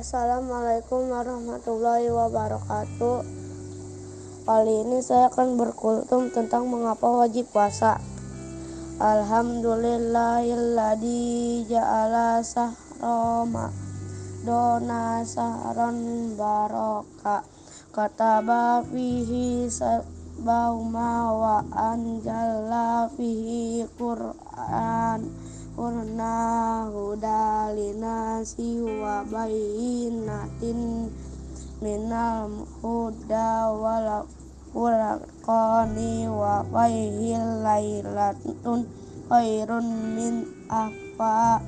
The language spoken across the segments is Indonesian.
Assalamualaikum warahmatullahi wabarakatuh. Kali ini saya akan berkultum tentang mengapa wajib puasa. Alhamdulillahilladzi ja'ala sahroma dona sahran baraka kataba fihi bauma wa anjalla fihi qur'an Qurna hudalina wa bayinatin minal huda wal furqani wa faihil lailatun khairun min afa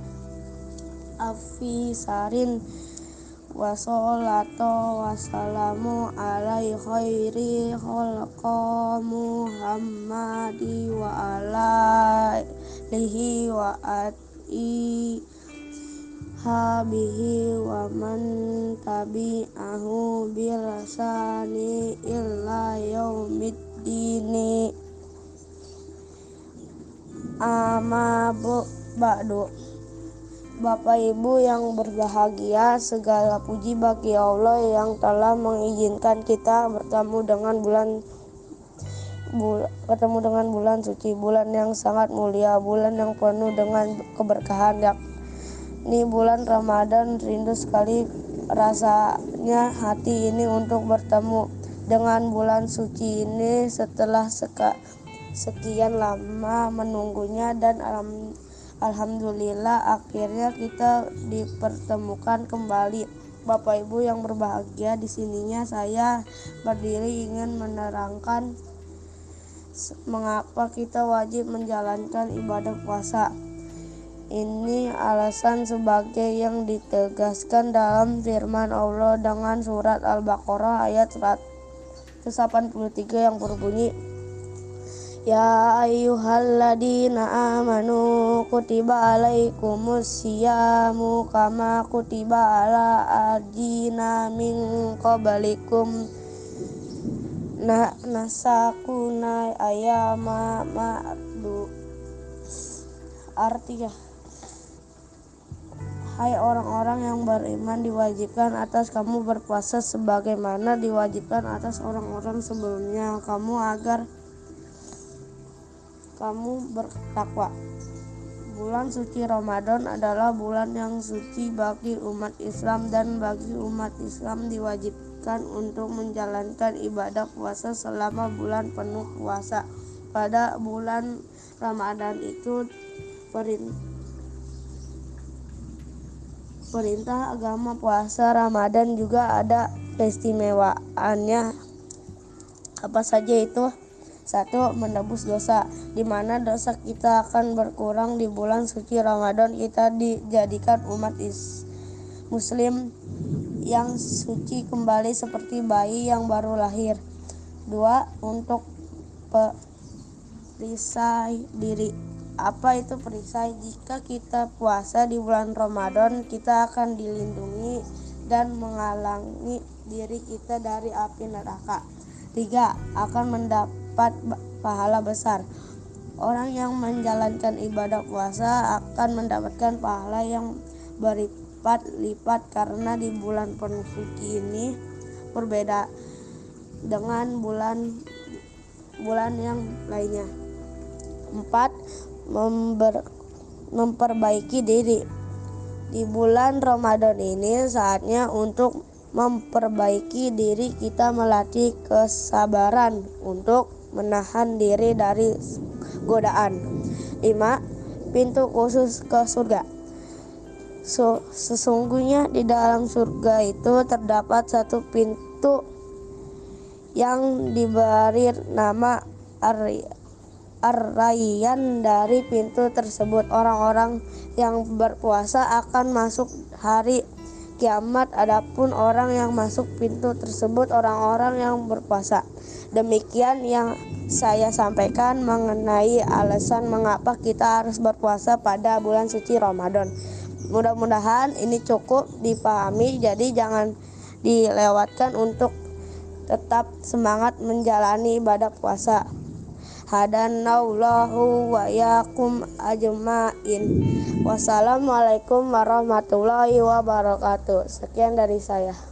afisarin wa salatu wa salamu alai khairi khalqa muhammadi wa alaihi wa ati habihi wa man tabi'ahu bilasani illa yaumiddini. Ama bu ba'du. Bapak Ibu yang berbahagia, segala puji bagi Allah yang telah mengizinkan kita bertemu dengan bulan bul, ketemu dengan bulan suci, bulan yang sangat mulia, bulan yang penuh dengan keberkahan, ini bulan Ramadan rindu sekali rasanya hati ini untuk bertemu dengan bulan suci ini setelah seka, sekian lama menunggunya dan alam, alhamdulillah akhirnya kita dipertemukan kembali. Bapak Ibu yang berbahagia di sininya saya berdiri ingin menerangkan mengapa kita wajib menjalankan ibadah puasa. Ini alasan sebagai yang ditegaskan dalam firman Allah dengan surat Al-Baqarah ayat 183 yang berbunyi Ya ayyuhalladzina amanu kutiba alaikumus siyamu kama kutiba ala adina min qablikum na nasakuna ayama ma'du artinya Hai orang-orang yang beriman diwajibkan atas kamu berpuasa sebagaimana diwajibkan atas orang-orang sebelumnya. Kamu agar kamu bertakwa. Bulan suci Ramadan adalah bulan yang suci bagi umat Islam dan bagi umat Islam diwajibkan untuk menjalankan ibadah puasa selama bulan penuh puasa. Pada bulan Ramadan itu perintah perintah agama puasa Ramadan juga ada keistimewaannya. Apa saja itu? Satu menebus dosa di mana dosa kita akan berkurang di bulan suci Ramadan. Kita dijadikan umat is muslim yang suci kembali seperti bayi yang baru lahir dua untuk perisai diri apa itu perisai? Jika kita puasa di bulan Ramadan, kita akan dilindungi dan menghalangi diri kita dari api neraka. Tiga, akan mendapat pahala besar. Orang yang menjalankan ibadah puasa akan mendapatkan pahala yang berlipat-lipat karena di bulan penuh suci ini berbeda dengan bulan bulan yang lainnya. Empat, member, memperbaiki diri. Di bulan Ramadan ini saatnya untuk memperbaiki diri kita melatih kesabaran untuk menahan diri dari godaan. 5. Pintu khusus ke surga. So, sesungguhnya di dalam surga itu terdapat satu pintu yang diberi nama Arya Arrayan dari pintu tersebut. Orang-orang yang berpuasa akan masuk hari kiamat. Adapun orang yang masuk pintu tersebut orang-orang yang berpuasa. Demikian yang saya sampaikan mengenai alasan mengapa kita harus berpuasa pada bulan suci Ramadan mudah-mudahan ini cukup dipahami jadi jangan dilewatkan untuk tetap semangat menjalani ibadah puasa hadanallahu wa yakum ajmain. Wassalamualaikum warahmatullahi wabarakatuh. Sekian dari saya.